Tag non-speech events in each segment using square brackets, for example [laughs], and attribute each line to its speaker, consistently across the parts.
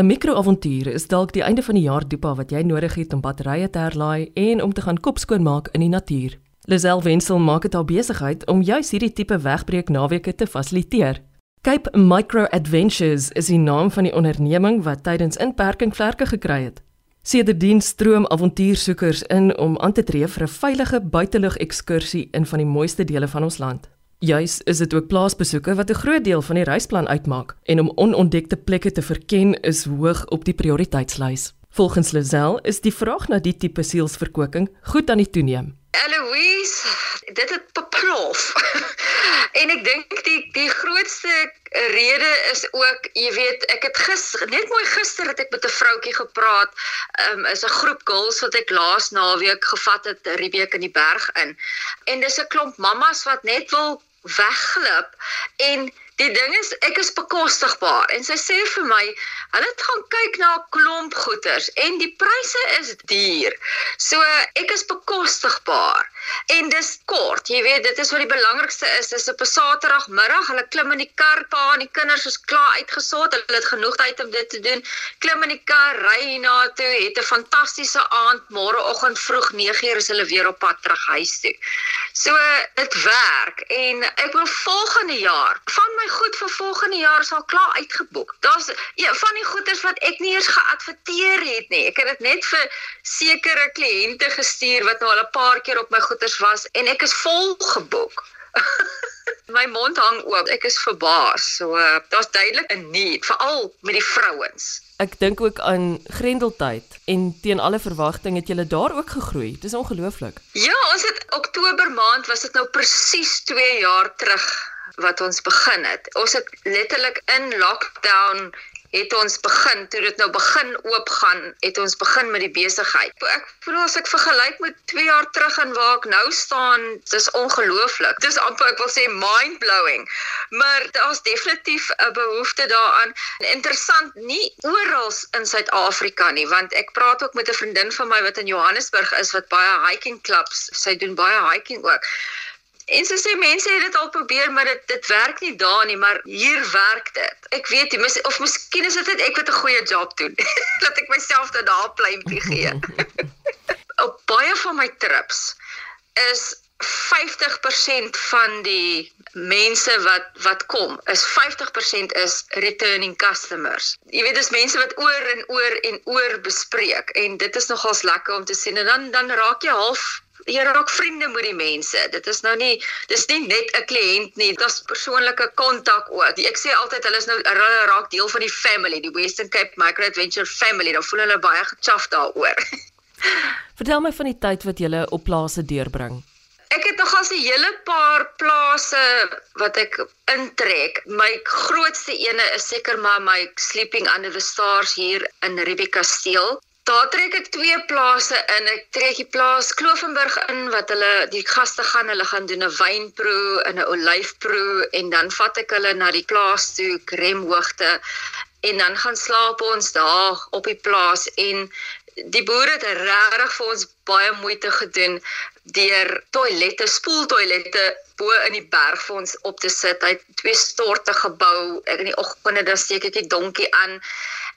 Speaker 1: 'n Mikroavontuur is dalk die einde van die jaar dopa wat jy nodig het om batterye te herlaai en om te gaan kop skoonmaak in die natuur. Lisel Wensel maak dit haar besigheid om juis hierdie tipe wegbreek naweke te fasiliteer. Cape Micro Adventures is die naam van die onderneming wat tydens inperking vlerke gekry het. Sedertdien stroom avontuursoekers in om aan te tree vir 'n veilige buitelug ekskursie in van die mooiste dele van ons land. Juis is dit ook plaasbesoeke wat 'n groot deel van die reisplan uitmaak en om onontdekte plekke te verken is hoog op die prioriteitslys. Volgens Lazel is die vraag na die tipe sielsverkoking goed aan die toeneem.
Speaker 2: Eloise, dit het beplof. [laughs] en ek dink die die grootste rede is ook, jy weet, ek het gister net mooi gister het ek met 'n vroutjie gepraat. Um, is 'n groep girls wat ek laas naweek gevat het, Riebeek in die berg in. En dis 'n klomp mammas wat net wil wegglip en Die ding is ek is bekostigbaar en sy sê vir my hulle het gaan kyk na 'n klomp goeders en die pryse is duur. So ek is bekostigbaar en dis kort. Jy weet dit is wat die belangrikste is. Dis op 'n Saterdagmiddag. Hulle klim in die kar pa en die kinders is klaar uitgesort. Hulle het genoeg tyd om dit te doen. Klim in die kar, ry na toe, het 'n fantastiese aand. Môreoggend vroeg 9:00 is hulle weer op pad terug huis toe. So dit werk en ek wil volgende jaar van my goed vir volgende jaar sal klaar uitgeboek. Daar's ja, van die goeders wat ek nie eens geadverteer het nie. Ek het dit net vir sekere kliënte gestuur wat nou al 'n paar keer op my goeders was en ek is vol geboek. [laughs] my mond hang oop. Ek is verbaas. So uh, daar's duidelik 'n need veral met die vrouens.
Speaker 1: Ek dink ook aan Grendeltyd en teen alle verwagting het julle daar ook gegroei. Dis ongelooflik.
Speaker 2: Ja, ons het Oktober maand was dit nou presies 2 jaar terug wat ons begin het. Ons het letterlik in lockdown het ons begin toe dit nou begin oopgaan, het ons begin met die besigheid. Ek voel as ek vergelyk met 2 jaar terug en waar ek nou staan, dis ongelooflik. Dis amper ek wil sê mind-blowing. Maar daar's definitief 'n behoefte daaraan. Interessant, nie oral in Suid-Afrika nie, want ek praat ook met 'n vriendin van my wat in Johannesburg is wat baie hiking clubs, sy doen baie hiking ook. En so sê mense het dit al probeer maar dit dit werk nie daar nie, maar hier werk dit. Ek weet nie mis, of miskien is dit net ek wat 'n goeie job doen. [laughs] dat ek myself dit daar pleintjie gee. [laughs] Op baie van my trips is 50% van die mense wat wat kom is 50% is returning customers. Jy weet dis mense wat oor en oor en oor bespreek en dit is nogals lekker om te sien en dan dan raak jy half jy raak vriende met die mense. Dit is nou nie dis nie net 'n kliënt nie, dit is persoonlike kontak ook. Ek sê altyd hulle is nou hulle raak deel van die family, die Western Cape Micro Adventure family. Dan voel hulle baie gechaff daaroor. [laughs]
Speaker 1: Vertel my van die tyd wat jy op plase deurbring.
Speaker 2: Ek het nog al 'n hele paar plase wat ek intrek. My grootste ene is seker maar my sleeping under the stars hier in Ribikasteel. Daar trek ek twee plase in. Ek trek die plaas Klovenburg in wat hulle die gaste gaan, hulle gaan doen 'n wynproe en 'n olyfproe en dan vat ek hulle na die plaas toe, Kremhoogte en dan gaan slaap ons daar op die plaas en die boere het regtig vir ons baie moeite gedoen deur toilette, spoeltoilette bo in die berg vir ons op te sit. Hy het twee storte gebou. Ek in die oggende dan steek ek die donkie aan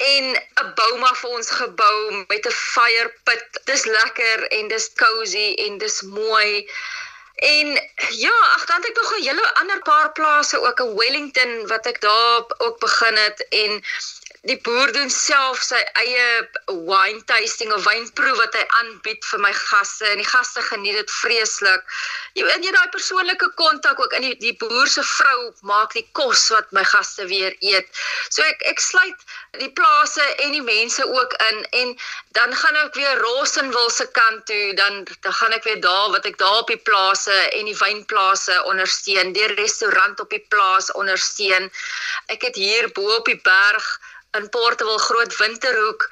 Speaker 2: en 'n bouma vir ons gebou met 'n fire pit. Dis lekker en dis cosy en dis mooi. En ja, ag dan het ek nog 'n hele ander paar plase ook in Wellington wat ek daar ook begin het en die boer doen self sy eie wine tasting of wynproe wat hy aanbied vir my gaste en die gaste geniet dit vreeslik. Jy weet jy daai persoonlike kontak ook in die die boer se vrou maak die kos wat my gaste weer eet. So ek ek sluit die plase en die mense ook in en dan gaan ek weer Rosenwil se kant toe, dan dan gaan ek weer daar wat ek daar op die plase en die wynplase ondersteun, die restaurant op die plaas ondersteun. Ek het hier bo op die berg in Portable Groot Winterhoek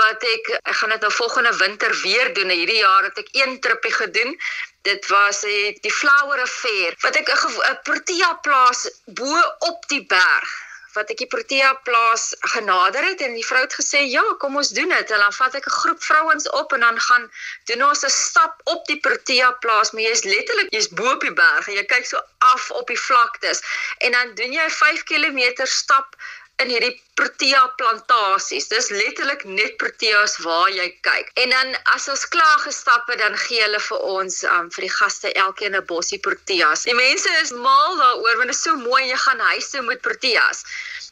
Speaker 2: wat ek ek gaan dit nou volgende winter weer doen. Hierdie jaar het ek een trippie gedoen. Dit was eh, die Flower Affair wat ek 'n Protea plaas bo op die berg wat ek die Protea plaas genader het en die vrou het gesê ja, kom ons doen dit. En dan vat ek 'n groep vrouens op en dan gaan doen ons 'n stap op die Protea plaas, maar jy's letterlik jy's bo op die berg en jy kyk so af op die vlaktes en dan doen jy 5 km stap in hierdie protea plantasies. Dis letterlik net proteas waar jy kyk. En dan as ons klaar gestap het, dan gee hulle vir ons um, vir die gaste elkeen 'n bossie proteas. Die mense is mal daaroor want dit is so mooi jy gaan huis toe met proteas.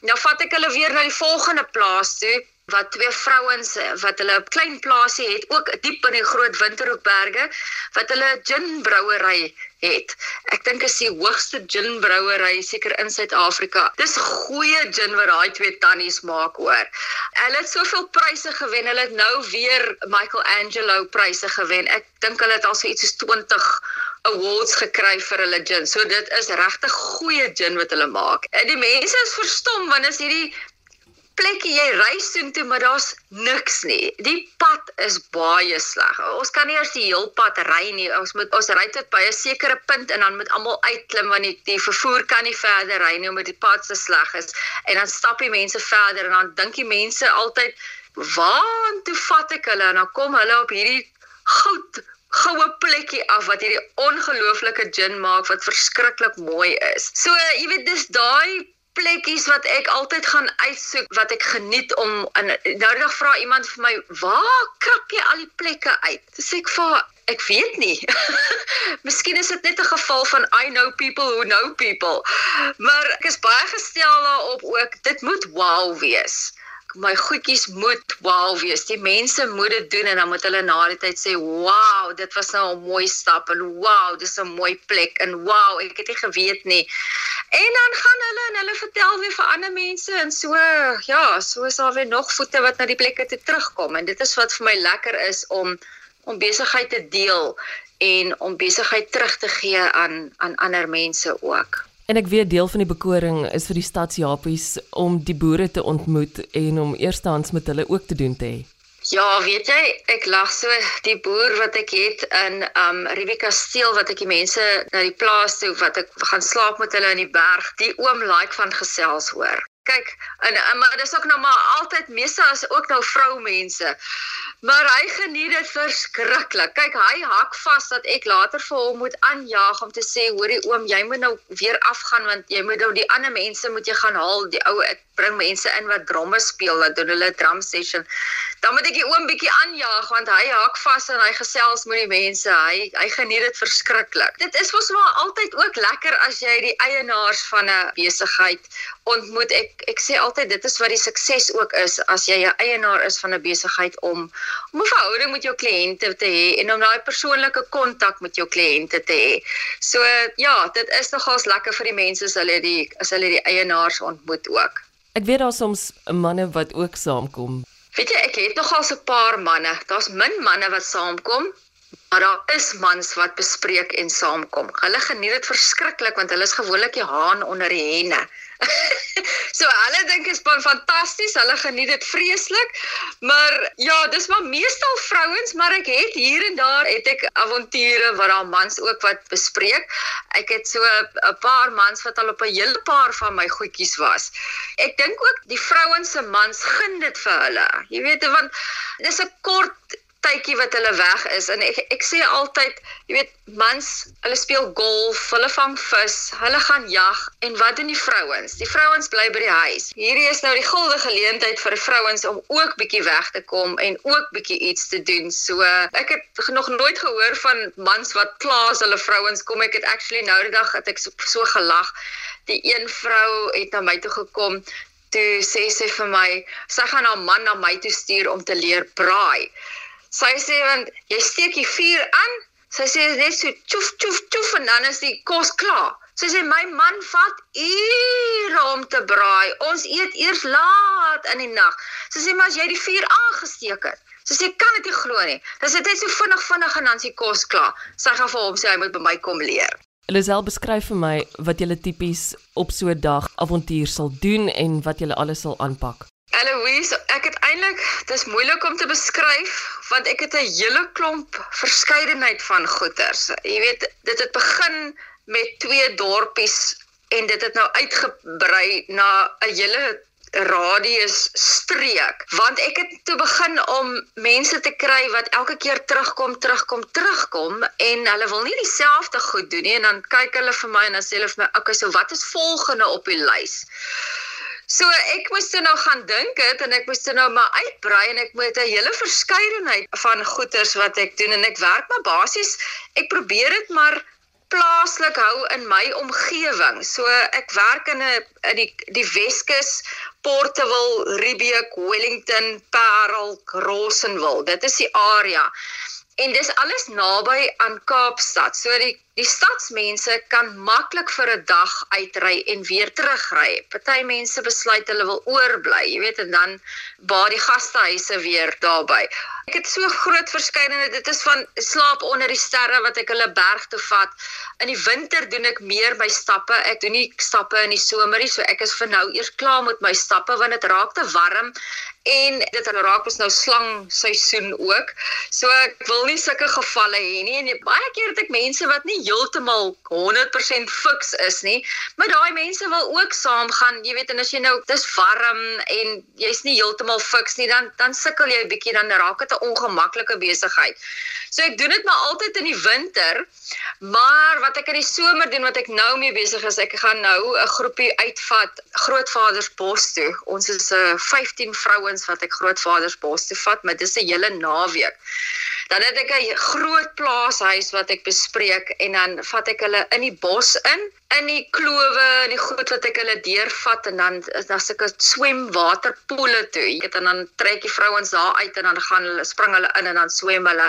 Speaker 2: Nou vat ek hulle weer na die volgende plaas toe wat twee vrouens wat hulle 'n klein plaasie het ook diep in die groot Winterhoekberge wat hulle gin brouery het. Ek dink is die hoogste gin brouery seker in Suid-Afrika. Dis goeie gin wat daai twee tannies maak hoor. Hulle het soveel pryse gewen. Hulle het nou weer Michelangelo pryse gewen. Ek dink hulle het al so iets soos 20 awards gekry vir hulle gin. So dit is regtig goeie gin wat hulle maak. En die mense is verstom want as hierdie plekke jy reis toe, maar daar's niks nie. Die pad is baie sleg. Ons kan nie eers die heel pad ry nie. Ons moet ons ry tot by 'n sekere punt en dan moet almal uitklim want die, die vervoer kan nie verder ry nie omdat die pad so sleg is. En dan stap die mense verder en dan dink die mense altyd, "Waar toe vat ek hulle?" En dan kom hulle op hierdie goud goue plekkie af wat hierdie ongelooflike gin maak wat verskriklik mooi is. So, jy weet, dis daai plekkies wat ek altyd gaan uitsoek wat ek geniet om in nou die dag vra iemand vir my waar krap jy al die plekke uit? Dis ek vir ek weet nie. [laughs] Miskien is dit net 'n geval van i know people who know people. Maar ek is baie gestel daarop ook dit moet wow wees my goedjies moet wow wees. Die mense moet dit doen en dan moet hulle na die tyd sê, "Wow, dit was nou 'n mooi stap en wow, dis 'n mooi plek en wow, ek het nie geweet nie." En dan gaan hulle en hulle vertel weer vir ander mense en so, ja, so is daar weer nog voete wat na die plekke toe terugkom en dit is wat vir my lekker is om om besigheid te deel en om besigheid terug te gee aan aan ander mense ook.
Speaker 1: En ek weet deel van die bekoring is vir die stadsjapies om die boere te ontmoet en om eerstehands met hulle ook te doen te hê.
Speaker 2: Ja, weet jy, ek lag so die boer wat ek het in um Rivika Steel wat ek die mense na die plaas toe wat ek gaan slaap met hulle in die berg. Die oom like van gesels hoor. Kyk, en, en maar dis ook nou maar altyd meeste as ook nou vroumense. Maar hy geniet dit verskriklik. Kyk, hy hak vas dat ek later vir hom moet aanjaag om te sê, hoorie oom, jy moet nou weer afgaan want jy moet nou die ander mense moet jy gaan haal, die ou ek bring mense in wat dromme speel, dat doen hulle drum session. Dan moet ek die oom bietjie aanjaag want hy hak vas en hy gesels met die mense. Hy hy geniet dit verskriklik. Dit is mos maar altyd ook lekker as jy die eienaars van 'n besigheid ontmoet. Ek ek sê altyd dit is wat die sukses ook is as jy 'n eienaar is van 'n besigheid om om 'n verhouding met jou kliënte te hê en om daai persoonlike kontak met jou kliënte te hê. So ja, dit is nogals lekker vir die mense as hulle die as hulle die eienaars ontmoet ook.
Speaker 1: Ek weet daar soms manne wat ook saamkom.
Speaker 2: Weet jy, ek het nogal so 'n paar manne. Daar's min manne wat saamkom, maar daar is mans wat bespreek en saamkom. Hulle geniet dit verskriklik want hulle is gewoonlik die haan onder die henne. [laughs] so hulle dink is fantasties, hulle geniet dit vreeslik. Maar ja, dis maar meestal vrouens, maar ek het hier en daar het ek avonture waar daar mans ook wat bespreek. Ek het so 'n paar mans wat al op 'n hele paar van my goedjies was. Ek dink ook die vrouens se mans gun dit vir hulle. Jy weet, want dis 'n kort tydjie wat hulle weg is en ek ek sê altyd, jy weet, mans, hulle speel golf, hulle vang vis, hulle gaan jag en wat doen die vrouens? Die vrouens bly by die huis. Hierdie is nou die guldige geleentheid vir vrouens om ook bietjie weg te kom en ook bietjie iets te doen. So ek het nog nooit gehoor van mans wat klaas hulle vrouens kom. Ek het actually nou die dag het ek so, so gelag. Die een vrou het na my toe gekom toe sê sy vir my sy gaan haar man na my toe stuur om te leer braai. Sy sê want jy steek die vuur aan. Sy sê net so tjoef tjoef tjoef en dan is die kos klaar. Sy sê my man vat ure om te braai. Ons eet eers laat in die nag. Sy sê maar as jy die vuur aangesteek het. Sy sê kan dit nie glo nie. Dis dit net so vinnig vinnig en dan is die kos klaar. Sy gaan vir hom sê hy moet by my kom leer.
Speaker 1: Lisel beskryf vir my wat jy tipies op so 'n dag avontuur sal doen en wat jy alles sal aanpak.
Speaker 2: Eloise, ek het eintlik dis moeilik om te beskryf want ek het 'n hele klomp verskeidenheid van goeters. Jy weet, dit het begin met twee dorpies en dit het nou uitgebrei na 'n hele radius streek. Want ek het toe begin om mense te kry wat elke keer terugkom terugkom terugkom en hulle wil nie dieselfde goed doen nie. En dan kyk hulle vir my en dan sê hulle vir my okay so wat is volgende op die lys So ek moes toe nou gaan dink het en ek moes toe nou maar uitbrei en ek moet 'n hele verskeidenheid van goeders wat ek doen en ek werk maar basies ek probeer dit maar plaaslik hou in my omgewing. So ek werk in 'n in die die Weskus, Portewil, Riebeek, Wellington, Parel, Rosenwil. Dit is die area. En dis alles naby aan Kaapstad. So die die stadsmense kan maklik vir 'n dag uitry en weer terugry. Party mense besluit hulle wil oorbly, jy weet, en dan baie die gastehuise weer daarby. Ek het so groot verskeidenheid. Dit is van slaap onder die sterre wat ek hulle berg toe vat. In die winter doen ek meer by stappe. Ek doen nie stappe in die somer nie, so ek is vir nou eers klaar met my stappe want dit raak te warm en dit raak ons nou slang seisoen ook. So ek wil nie sulke gevalle hê nie en baie keer het ek mense wat nie heeltemal 100% fiks is nie, maar daai mense wil ook saamgaan, jy weet en as jy nou dis warm en jy's nie heeltemal fiks nie, dan dan sukkel jy 'n bietjie dan raak dit 'n ongemaklike besigheid. So ek doen dit maar altyd in die winter. Maar wat ek in die somer doen wat ek nou mee besig is, ek gaan nou 'n groepie uitvat Grootvaders toe. Ons is 'n uh, 15 vrouens wat ek Grootvaders toe vat, maar dis 'n hele naweek. Dan het ek 'n groot plaashuis wat ek bespreek en dan vat ek hulle in die bos in, in die klowe en die goed wat ek hulle deurvat en dan is daar sulke swemwaterpoele toe. Jy weet en dan trek die vrouens daar uit en dan gaan hulle spring hulle in en dan swem hulle.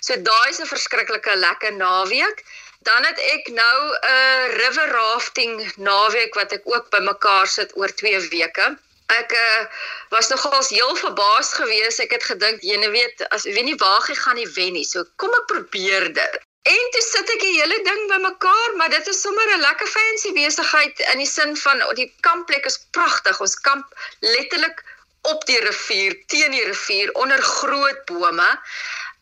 Speaker 2: So daai is 'n verskriklike lekker naweek. Dan het ek nou 'n uh, river rafting naweek wat ek ook bymekaar sit oor 2 weke. Ek uh, was nogals heel verbaas geweest. Ek het gedink, jy weet, as weet nie waar gaan nie wen nie. So kom ek probeer dit. En toe sit ek die hele ding bymekaar, maar dit is sommer 'n lekker fancy besigheid in die sin van die kampplek is pragtig. Ons kamp letterlik op die rivier, teen die rivier onder groot bome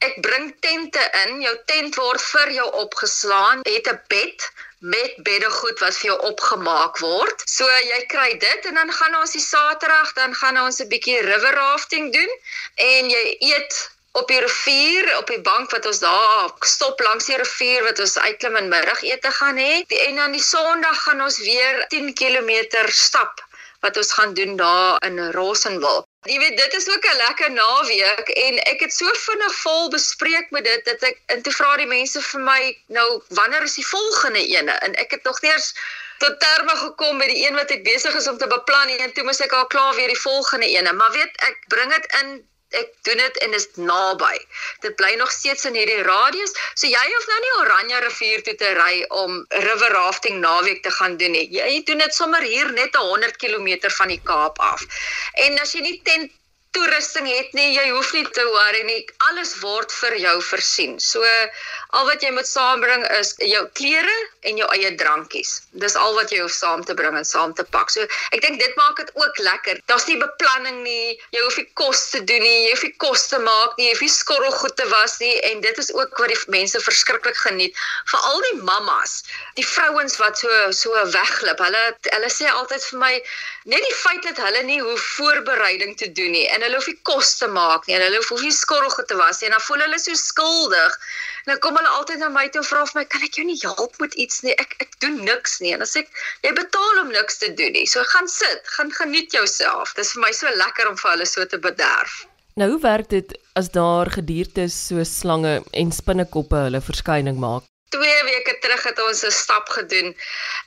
Speaker 2: ek bring tente in. Jou tent word vir jou opgeslaan. Het 'n bed met beddegoed wat vir jou opgemaak word. So jy kry dit en dan gaan ons die Saterdag dan gaan ons 'n bietjie river rafting doen en jy eet op die rivier op die bank wat ons daar stop langs die rivier wat ons uitklim en middagete gaan hê en dan die Sondag gaan ons weer 10 km stap wat ons gaan doen daar in Rosenwil. Jy weet dit is ook 'n lekker naweek en ek het so vinnig vol bespreek met dit dat ek en toe vra die mense vir my nou wanneer is die volgende ene? En ek het nog nie eens tot terme gekom met die een wat ek besig is om te beplan en toe moet ek al klaar weer die volgende ene. Maar weet ek bring dit in ek doen dit en is naby. Dit bly nog steeds in hierdie radius. So jy hoef nou nie Oranje rivier toe te ry om river rafting naweek te gaan doen nie. Jy doen dit sommer hier net 100 km van die Kaap af. En as jy nie tent toerusting het nie, jy hoef nie te worry nie. Alles word vir jou voorsien. So al wat jy moet saambring is jou klere en jou eie drankies. Dis al wat jy hoef saam te bring en saam te pak. So ek dink dit maak dit ook lekker. Daar's nie beplanning nie. Jy hoef nie kos te doen nie. Jy hoef nie kos te maak nie. Jy hoef nie skorrelgoed te was nie en dit is ook wat die mense verskriklik geniet. Veral die mammas, die vrouens wat so so wegglip. Hulle hulle sê altyd vir my net die feit dat hulle nie hoef voorbereiding te doen nie en hulle hoef nie kos te maak nie en hulle hoef nie skorrelgoed te was nie en dan voel hulle so skuldig. En dan kom hulle altyd na my toe en vra vir my, "Kan ek jou nie help met iets nie? Ek ek doen niks nie." En dan sê ek, "Jy betaal om niks te doen nie. So gaan sit, gaan geniet jouself." Dis vir my so lekker om vir hulle so te bederf.
Speaker 1: Nou hoe werk dit as daar gediertes so slange en spinnekoppe hulle verskyning maak?
Speaker 2: 2 weke terug het ons 'n stap gedoen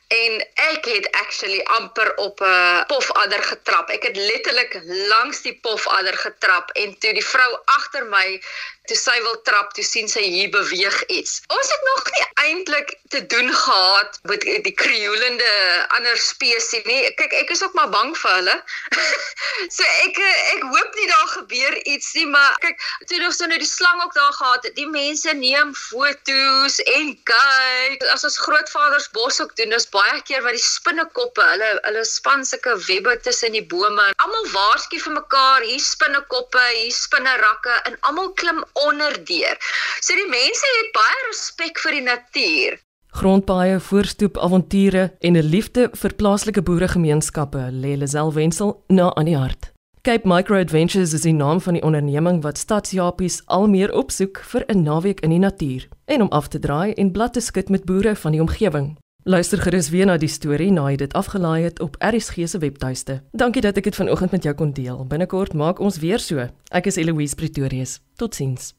Speaker 2: en ek het actually amper op 'n pofadder getrap. Ek het letterlik langs die pofadder getrap en toe die vrou agter my toe sy wil trap, toe sien sy hier beweeg iets. Ons het nog nie eintlik te doen gehad met die krioelende ander spesies nie. Kyk, ek is ook maar bang vir hulle. [laughs] so ek ek hoop nie daar gebeur iets nie, maar kyk, toe so nou die slang ook daar gehad, die mense neem foto's en kyk, as ons grootvaders bos ook doen, is baie keer wat die spinnekoppe, hulle hulle span sulke webbe tussen die bome. Almal waarsku vir mekaar, hier spinnekoppe, hier spinnerakke en almal klim onderdeur. So die mense het baie respek vir die natuur.
Speaker 1: Grondpaaie, voorstoep, avonture en 'n liefde vir plaaslike boeregemeenskappe lê Lisel Wenzel na aan die hart. Cape Micro Adventures is die naam van die onderneming wat stadsjapies al meer opsoek vir 'n naweek in die natuur en om af te draai en blad te skud met boere van die omgewing. Luister gerus weer na die storie na jy dit afgelaai het op RSG se webtuiste. Dankie dat ek dit vanoggend met jou kon deel. Binnekort maak ons weer so. Ek is Eloise Pretorius. Totsiens.